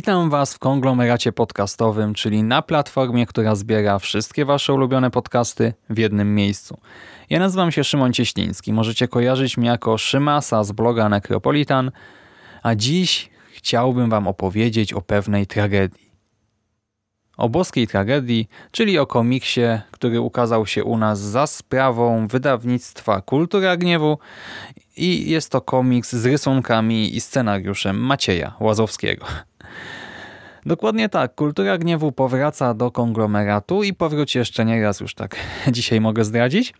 Witam Was w konglomeracie podcastowym, czyli na platformie, która zbiera wszystkie Wasze ulubione podcasty w jednym miejscu. Ja nazywam się Szymon Cieśliński. Możecie kojarzyć mnie jako Szymasa z bloga Necropolitan, a dziś chciałbym Wam opowiedzieć o pewnej tragedii. O boskiej tragedii, czyli o komiksie, który ukazał się u nas za sprawą wydawnictwa Kultura Gniewu i jest to komiks z rysunkami i scenariuszem Macieja Łazowskiego. Dokładnie tak. Kultura Gniewu powraca do konglomeratu i powróci jeszcze nie raz już tak dzisiaj mogę zdradzić.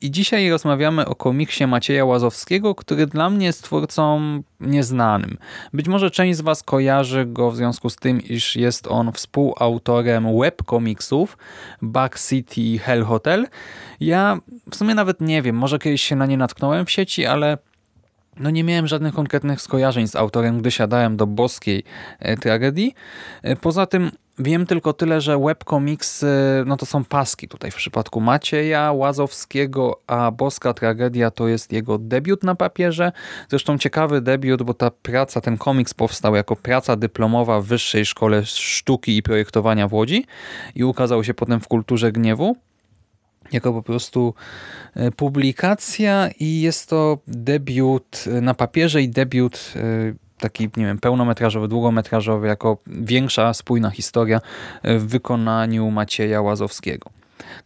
I dzisiaj rozmawiamy o komiksie Macieja Łazowskiego, który dla mnie jest twórcą nieznanym. Być może część z Was kojarzy go w związku z tym, iż jest on współautorem webkomiksów Back City Hell Hotel. Ja w sumie nawet nie wiem, może kiedyś się na nie natknąłem w sieci, ale no nie miałem żadnych konkretnych skojarzeń z autorem, gdy siadałem do boskiej e, tragedii. E, poza tym wiem tylko tyle, że webcomics no to są paski tutaj w przypadku Macieja Łazowskiego, a boska tragedia to jest jego debiut na papierze. Zresztą ciekawy debiut, bo ta praca, ten komiks powstał jako praca dyplomowa w Wyższej Szkole Sztuki i Projektowania w Łodzi i ukazał się potem w Kulturze Gniewu jako po prostu e, publikacja i jest to debiut e, na papierze i debiut e, taki, nie wiem, pełnometrażowy, długometrażowy, jako większa, spójna historia w wykonaniu Macieja Łazowskiego.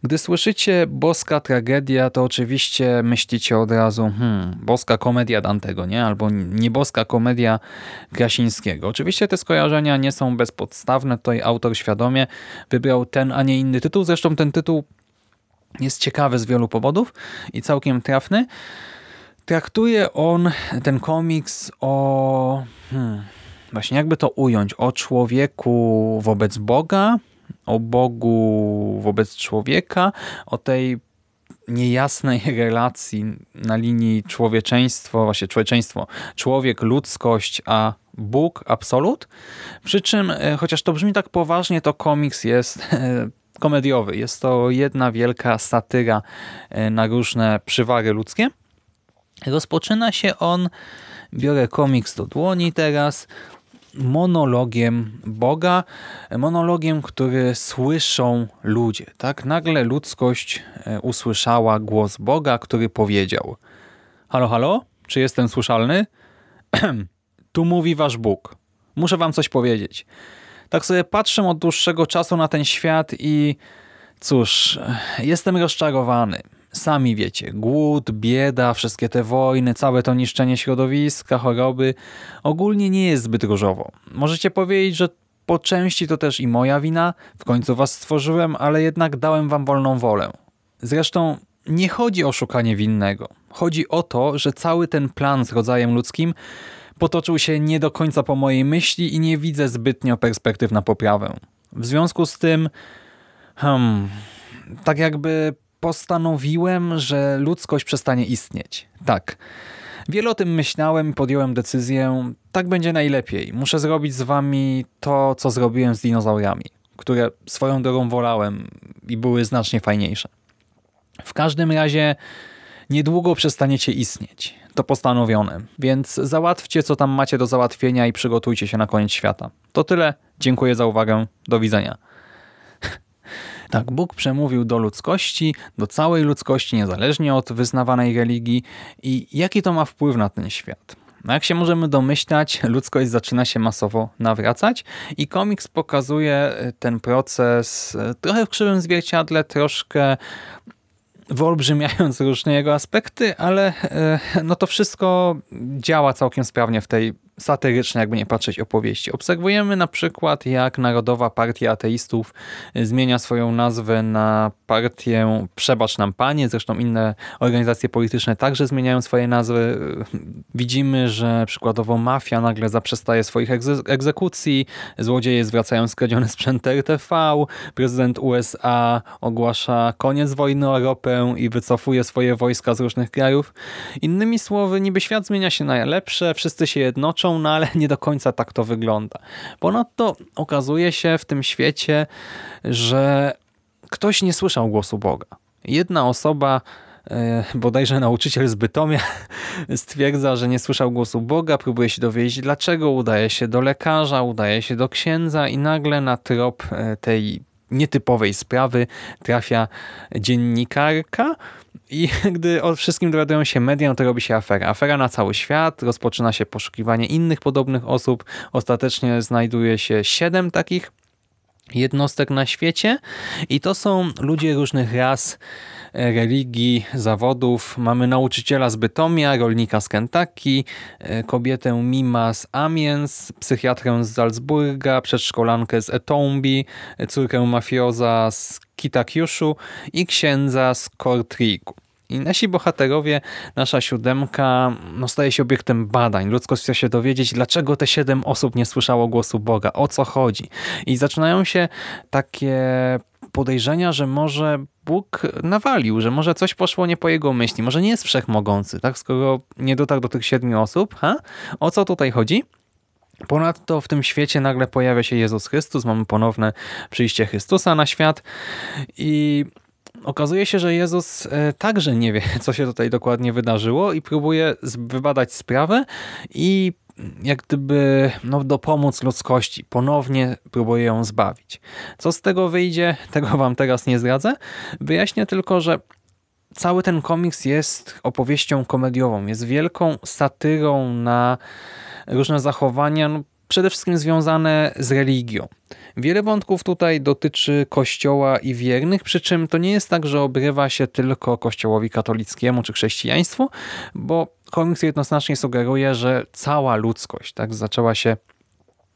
Gdy słyszycie boska tragedia, to oczywiście myślicie od razu, hmm, boska komedia Dantego, nie? Albo nieboska komedia Krasińskiego. Oczywiście te skojarzenia nie są bezpodstawne, tutaj autor świadomie wybrał ten, a nie inny tytuł. Zresztą ten tytuł jest ciekawy z wielu powodów i całkiem trafny. Traktuje on, ten komiks, o... Hmm, właśnie jakby to ująć? O człowieku wobec Boga, o Bogu wobec człowieka, o tej niejasnej relacji na linii człowieczeństwo, właśnie człowieczeństwo, człowiek, ludzkość, a Bóg, absolut. Przy czym, e, chociaż to brzmi tak poważnie, to komiks jest e, komediowy. Jest to jedna wielka satyra e, na różne przywary ludzkie. Rozpoczyna się on, biorę komiks do dłoni teraz, monologiem Boga, monologiem, który słyszą ludzie. Tak Nagle ludzkość e, usłyszała głos Boga, który powiedział Halo, halo? Czy jestem słyszalny? tu mówi wasz Bóg. Muszę wam coś powiedzieć tak sobie patrzę od dłuższego czasu na ten świat i cóż, jestem rozczarowany. Sami wiecie, głód, bieda, wszystkie te wojny, całe to niszczenie środowiska, choroby. Ogólnie nie jest zbyt różowo. Możecie powiedzieć, że po części to też i moja wina, w końcu was stworzyłem, ale jednak dałem wam wolną wolę. Zresztą nie chodzi o szukanie winnego. Chodzi o to, że cały ten plan z rodzajem ludzkim potoczył się nie do końca po mojej myśli i nie widzę zbytnio perspektyw na poprawę. W związku z tym, hmm, tak jakby postanowiłem, że ludzkość przestanie istnieć. Tak. Wiele o tym myślałem i podjąłem decyzję, tak będzie najlepiej. Muszę zrobić z wami to, co zrobiłem z dinozaurami, które swoją drogą wolałem i były znacznie fajniejsze. W każdym razie niedługo przestaniecie istnieć to postanowione. Więc załatwcie, co tam macie do załatwienia i przygotujcie się na koniec świata. To tyle. Dziękuję za uwagę. Do widzenia. Tak, Bóg przemówił do ludzkości, do całej ludzkości, niezależnie od wyznawanej religii i jaki to ma wpływ na ten świat. No jak się możemy domyślać, ludzkość zaczyna się masowo nawracać i komiks pokazuje ten proces trochę w krzywym zwierciadle, troszkę wyolbrzymiając różne jego aspekty, ale e, no to wszystko działa całkiem sprawnie w tej satyryczne, jakby nie patrzeć, opowieści. Obserwujemy na przykład, jak Narodowa Partia Ateistów zmienia swoją nazwę na partię Przebacz nam Panie, zresztą inne organizacje polityczne także zmieniają swoje nazwy. Widzimy, że przykładowo mafia nagle zaprzestaje swoich egzekucji, złodzieje zwracają skradzione sprzęt RTV, prezydent USA ogłasza koniec wojny o ropę i wycofuje swoje wojska z różnych krajów. Innymi słowy, niby świat zmienia się na lepsze, wszyscy się jednoczą, no ale nie do końca tak to wygląda. Ponadto okazuje się w tym świecie, że ktoś nie słyszał głosu Boga. Jedna osoba e, bodajże nauczyciel z Bytomia stwierdza, że nie słyszał głosu Boga, próbuje się dowiedzieć dlaczego, udaje się do lekarza, udaje się do księdza i nagle na trop e, tej nietypowej sprawy trafia dziennikarka i gdy o wszystkim dowiadują się media, no to robi się afera. Afera na cały świat, rozpoczyna się poszukiwanie innych podobnych osób. Ostatecznie znajduje się siedem takich jednostek na świecie i to są ludzie różnych ras, religii, zawodów. Mamy nauczyciela z Bytomia, rolnika z Kentucky, e, kobietę Mima z Amiens, psychiatrę z Salzburga, przedszkolankę z Etombi, córkę mafioza z Kitakyushu i księdza z Kortriku. I nasi bohaterowie, nasza siódemka, no staje się obiektem badań. Ludzkość chce się dowiedzieć, dlaczego te siedem osób nie słyszało głosu Boga, o co chodzi. I zaczynają się takie podejrzenia, że może Bóg nawalił, że może coś poszło nie po jego myśli, może nie jest wszechmogący, tak? skoro nie dotarł do tych siedmiu osób. Ha? O co tutaj chodzi? Ponadto w tym świecie nagle pojawia się Jezus Chrystus, mamy ponowne przyjście Chrystusa na świat i okazuje się, że Jezus e, także nie wie, co się tutaj dokładnie wydarzyło i próbuje wybadać sprawę i jak gdyby no, dopomóc ludzkości. Ponownie próbuje ją zbawić. Co z tego wyjdzie, tego wam teraz nie zdradzę. Wyjaśnię tylko, że cały ten komiks jest opowieścią komediową. Jest wielką satyrą na różne zachowania, no, przede wszystkim związane z religią. Wiele wątków tutaj dotyczy kościoła i wiernych, przy czym to nie jest tak, że obrywa się tylko kościołowi katolickiemu czy chrześcijaństwu, bo komiks jednoznacznie sugeruje, że cała ludzkość tak zaczęła się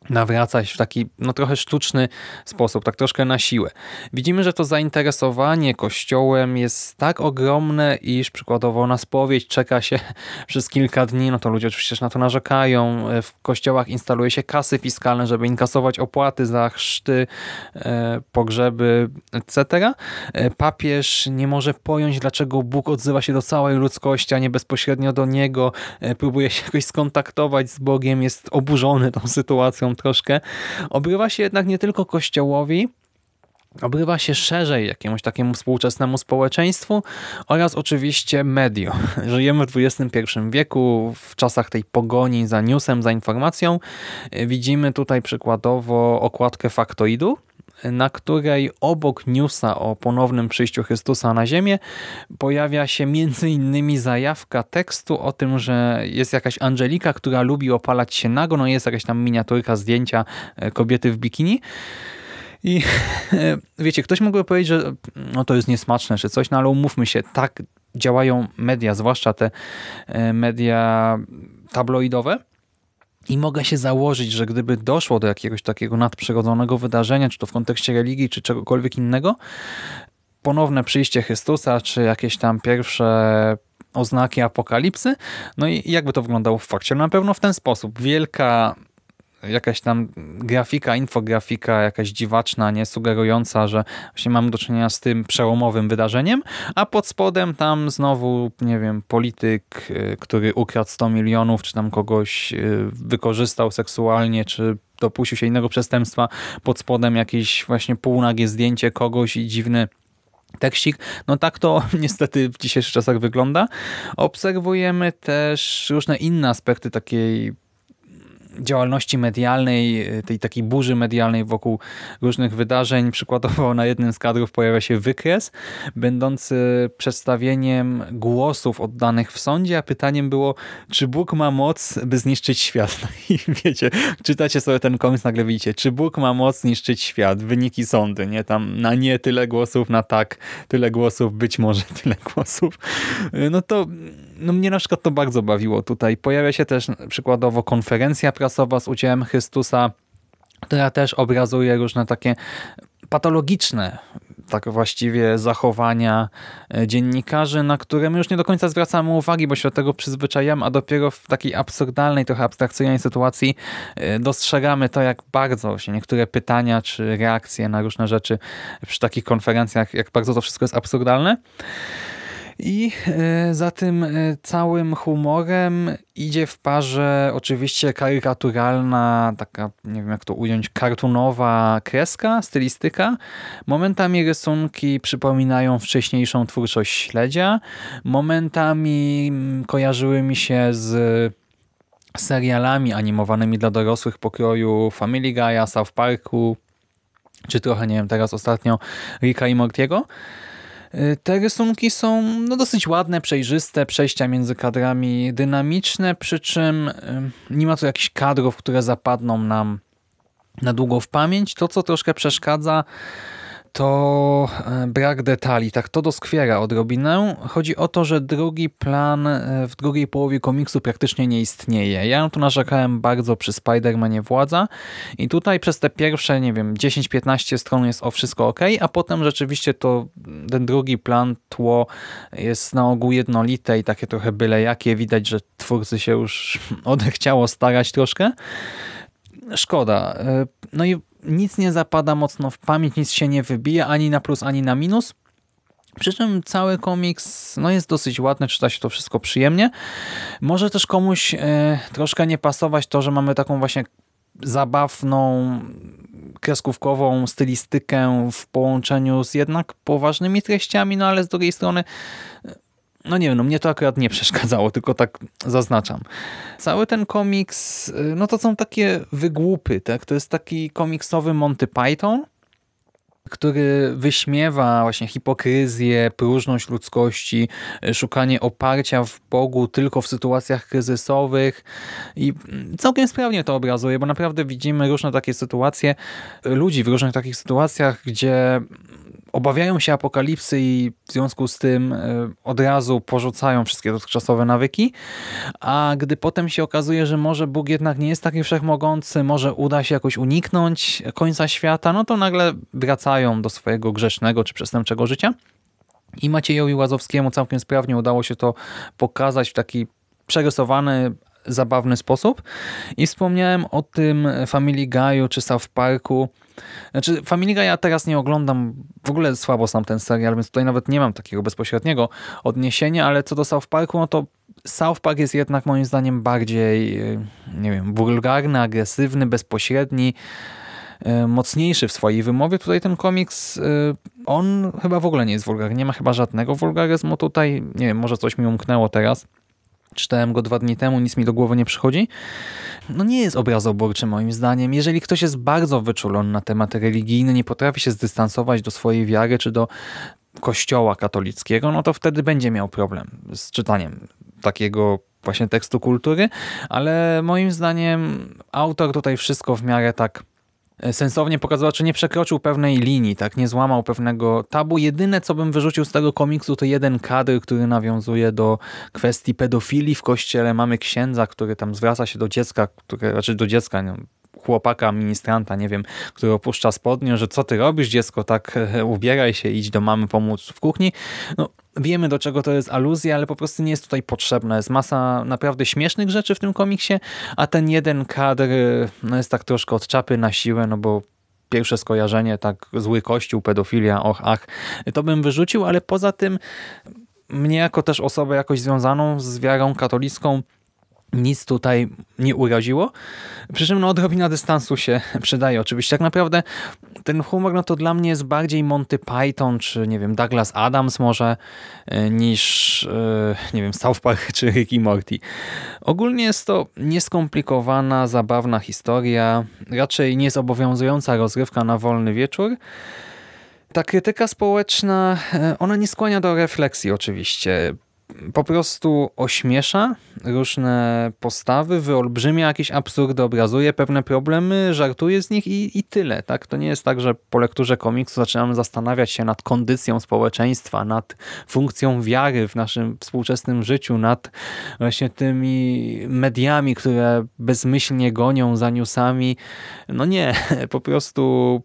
nawracać w taki no trochę sztuczny sposób, tak troszkę na siłę. Widzimy, że to zainteresowanie kościołem jest tak ogromne, iż przykładowo na spowiedź czeka się przez kilka dni, no to ludzie oczywiście na to narzekają. W kościołach instaluje się kasy fiskalne, żeby inkasować opłaty za chrzty, e, pogrzeby, etc. E, papież nie może pojąć, dlaczego Bóg odzywa się do całej ludzkości, a nie bezpośrednio do niego. E, próbuje się jakoś skontaktować z Bogiem, jest oburzony tą sytuacją troszkę, obrywa się jednak nie tylko kościołowi, obrywa się szerzej jakiemuś takiemu współczesnemu społeczeństwu oraz oczywiście mediom. Żyjemy w XXI wieku, w czasach tej pogoni za newsem, za informacją. Widzimy tutaj przykładowo okładkę faktoidu, na której obok newsa o ponownym przyjściu Chrystusa na ziemię pojawia się między innymi zajawka tekstu o tym, że jest jakaś Angelika, która lubi opalać się nago, no jest jakaś tam miniaturka zdjęcia e, kobiety w bikini. I wiecie, ktoś mógłby powiedzieć, że no to jest niesmaczne czy coś, no ale umówmy się, tak działają media, zwłaszcza te e, media tabloidowe, i mogę się założyć, że gdyby doszło do jakiegoś takiego nadprzyrodzonego wydarzenia, czy to w kontekście religii, czy czegokolwiek innego, ponowne przyjście Chrystusa, czy jakieś tam pierwsze oznaki apokalipsy, no i jakby to wyglądało w fakcie? Na pewno w ten sposób. Wielka jakaś tam grafika, infografika jakaś dziwaczna, nie sugerująca, że właśnie mamy do czynienia z tym przełomowym wydarzeniem, a pod spodem tam znowu, nie wiem, polityk, y, który ukradł 100 milionów, czy tam kogoś y, wykorzystał seksualnie, czy dopuścił się innego przestępstwa, pod spodem jakieś właśnie półnagie zdjęcie kogoś i dziwny tekstik. No tak to niestety w dzisiejszych czasach wygląda. Obserwujemy też różne inne aspekty takiej działalności medialnej, tej takiej burzy medialnej wokół różnych wydarzeń. Przykładowo na jednym z kadrów pojawia się wykres, będący przedstawieniem głosów oddanych w sądzie, a pytaniem było, czy Bóg ma moc, by zniszczyć świat. No I wiecie, czytacie sobie ten komiks, nagle widzicie, czy Bóg ma moc zniszczyć świat, wyniki sądy, nie? Tam na nie tyle głosów, na tak tyle głosów, być może tyle głosów. No to no mnie na przykład to bardzo bawiło tutaj. Pojawia się też przykładowo konferencja prasowa z udziałem Chrystusa, która też obrazuje różne takie patologiczne tak właściwie zachowania e, dziennikarzy, na które my już nie do końca zwracamy uwagi, bo się do tego przyzwyczajamy, a dopiero w takiej absurdalnej, trochę abstrakcyjnej sytuacji e, dostrzegamy to, jak bardzo się niektóre pytania czy reakcje na różne rzeczy przy takich konferencjach, jak bardzo to wszystko jest absurdalne. I e, za tym e, całym humorem idzie w parze oczywiście karykaturalna, taka, nie wiem jak to ująć, kartunowa kreska, stylistyka. Momentami rysunki przypominają wcześniejszą twórczość śledzia. Momentami mm, kojarzyły mi się z serialami animowanymi dla dorosłych pokroju Family Guy'a, South Parku, czy trochę, nie wiem, teraz ostatnio Ricka i Mortiego. Y, te rysunki są no, dosyć ładne, przejrzyste, przejścia między kadrami dynamiczne, przy czym y, nie ma tu jakichś kadrów, które zapadną nam na długo w pamięć. To, co troszkę przeszkadza, to e, brak detali. Tak to doskwiera odrobinę. Chodzi o to, że drugi plan e, w drugiej połowie komiksu praktycznie nie istnieje. Ja tu narzekałem bardzo przy Spider-Manie Władza i tutaj przez te pierwsze, nie wiem, 10-15 stron jest o wszystko ok, a potem rzeczywiście to ten drugi plan, tło jest na ogół jednolite i takie trochę byle jakie. Widać, że twórcy się już odechciało starać troszkę. Szkoda. E, no i nic nie zapada mocno w pamięć, nic się nie wybija ani na plus, ani na minus. Przy czym cały komiks no jest dosyć ładny, czyta się to wszystko przyjemnie. Może też komuś e, troszkę nie pasować to, że mamy taką właśnie zabawną, kreskówkową stylistykę w połączeniu z jednak poważnymi treściami, no ale z drugiej strony no nie wiem, no mnie to akurat nie przeszkadzało, tylko tak zaznaczam. Cały ten komiks, y, no to są takie wygłupy, tak? To jest taki komiksowy Monty Python, który wyśmiewa właśnie hipokryzję, próżność ludzkości, y, szukanie oparcia w Bogu tylko w sytuacjach kryzysowych i całkiem sprawnie to obrazuje, bo naprawdę widzimy różne takie sytuacje, ludzi w różnych takich sytuacjach, gdzie obawiają się apokalipsy i w związku z tym e, od razu porzucają wszystkie dotychczasowe nawyki, a gdy potem się okazuje, że może Bóg jednak nie jest taki wszechmogący, może uda się jakoś uniknąć końca świata, no to nagle wracają do swojego grzesznego czy przestępczego życia. I Maciejowi Łazowskiemu całkiem sprawnie udało się to pokazać w taki przerysowany, zabawny sposób. I wspomniałem o tym Family Guy'u czy South Parku, znaczy Family Guy ja teraz nie oglądam, w ogóle słabo sam ten serial, więc tutaj nawet nie mam takiego bezpośredniego odniesienia, ale co do South Parku, no to South Park jest jednak moim zdaniem bardziej, e, nie wiem, wulgarny, agresywny, bezpośredni, e, mocniejszy w swojej wymowie. Tutaj ten komiks, e, on chyba w ogóle nie jest wulgarny, nie ma chyba żadnego wulgaryzmu tutaj, nie wiem, może coś mi umknęło teraz. Czytałem go dwa dni temu, nic mi do głowy nie przychodzi. No nie jest obrazoburczy moim zdaniem. Jeżeli ktoś jest bardzo wyczulony na temat religijny, nie potrafi się zdystansować do swojej wiary czy do kościoła katolickiego, no to wtedy będzie miał problem z czytaniem takiego właśnie tekstu kultury, ale moim zdaniem autor tutaj wszystko w miarę tak sensownie pokazała, czy nie przekroczył pewnej linii, tak, nie złamał pewnego tabu. Jedyne, co bym wyrzucił z tego komiksu, to jeden kadr, który nawiązuje do kwestii pedofilii w kościele. Mamy księdza, który tam zwraca się do dziecka, które, znaczy do dziecka, nie, chłopaka, ministranta, nie wiem, który opuszcza spodnie, że co ty robisz dziecko, tak ubieraj się, idź do mamy pomóc w kuchni. No, wiemy do czego to jest aluzja, ale po prostu nie jest tutaj potrzebna. Jest masa naprawdę śmiesznych rzeczy w tym komiksie, a ten jeden kadr no, jest tak troszkę od czapy na siłę, no bo pierwsze skojarzenie, tak zły kościół, pedofilia, och, ach, to bym wyrzucił, ale poza tym mnie jako też osobę jakoś związaną z wiarą katolicką nic tutaj nie uraziło. Przy czym no, odrobina dystansu się przydaje oczywiście. Tak naprawdę ten humor no to dla mnie jest bardziej Monty Python, czy nie wiem, Douglas Adams może, e, niż e, nie wiem, South Park czy Ricky Morty. Ogólnie jest to nieskomplikowana, zabawna historia, raczej niezobowiązująca rozrywka na wolny wieczór. Ta krytyka społeczna, e, ona nie skłania do refleksji oczywiście po prostu ośmiesza różne postawy, wyolbrzymia jakieś absurdy, obrazuje pewne problemy, żartuje z nich i, i tyle. Tak? To nie jest tak, że po lekturze komiksu zaczynamy zastanawiać się nad kondycją społeczeństwa, nad funkcją wiary w naszym współczesnym życiu, nad właśnie tymi mediami, które bezmyślnie gonią za newsami. No nie, po prostu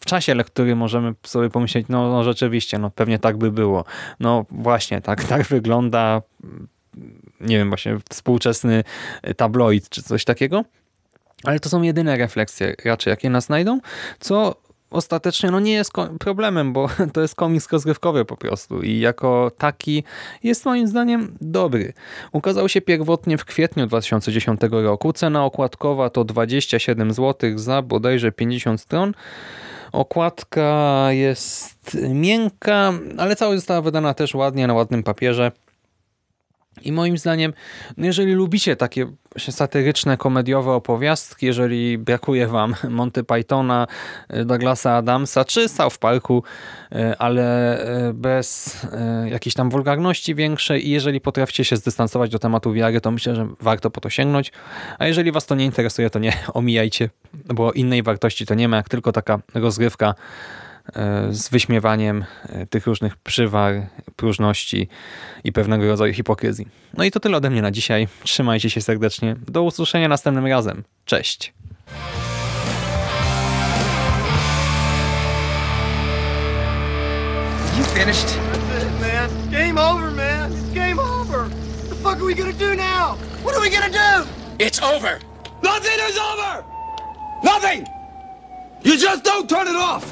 w czasie lektury możemy sobie pomyśleć, no, no rzeczywiście, no pewnie tak by było. No właśnie, tak, tak wygląda nie wiem, właśnie współczesny tabloid czy coś takiego. Ale to są jedyne refleksje raczej, jakie nas znajdą, co ostatecznie no nie jest problemem, bo to jest komiks rozgrywkowy po prostu i jako taki jest moim zdaniem dobry. Ukazał się pierwotnie w kwietniu 2010 roku. Cena okładkowa to 27 zł za bodajże 50 stron. Okładka jest miękka, ale całość została wydana też ładnie na ładnym papierze. I moim zdaniem, no jeżeli lubicie takie satyryczne, komediowe opowiastki, jeżeli brakuje wam Monty Pythona, y, Douglasa Adamsa czy South Parku, y, ale y, bez jakiejś tam wulgarności większej i jeżeli potraficie się zdystansować do tematu wiary, to myślę, że warto po to sięgnąć. A jeżeli was to nie interesuje, to nie omijajcie, bo innej wartości to nie ma, jak tylko taka rozgrywka z wyśmiewaniem e, tych różnych przywar, próżności i pewnego rodzaju hipokryzji. No i to tyle ode mnie na dzisiaj. Trzymajcie się serdecznie. Do usłyszenia następnym razem. Cześć! You finished? That's it, man. Game over, man. It's game over. What the fuck are we gonna do now? What are we gonna do? It's over. Nothing is over! Nothing! You just don't turn it off!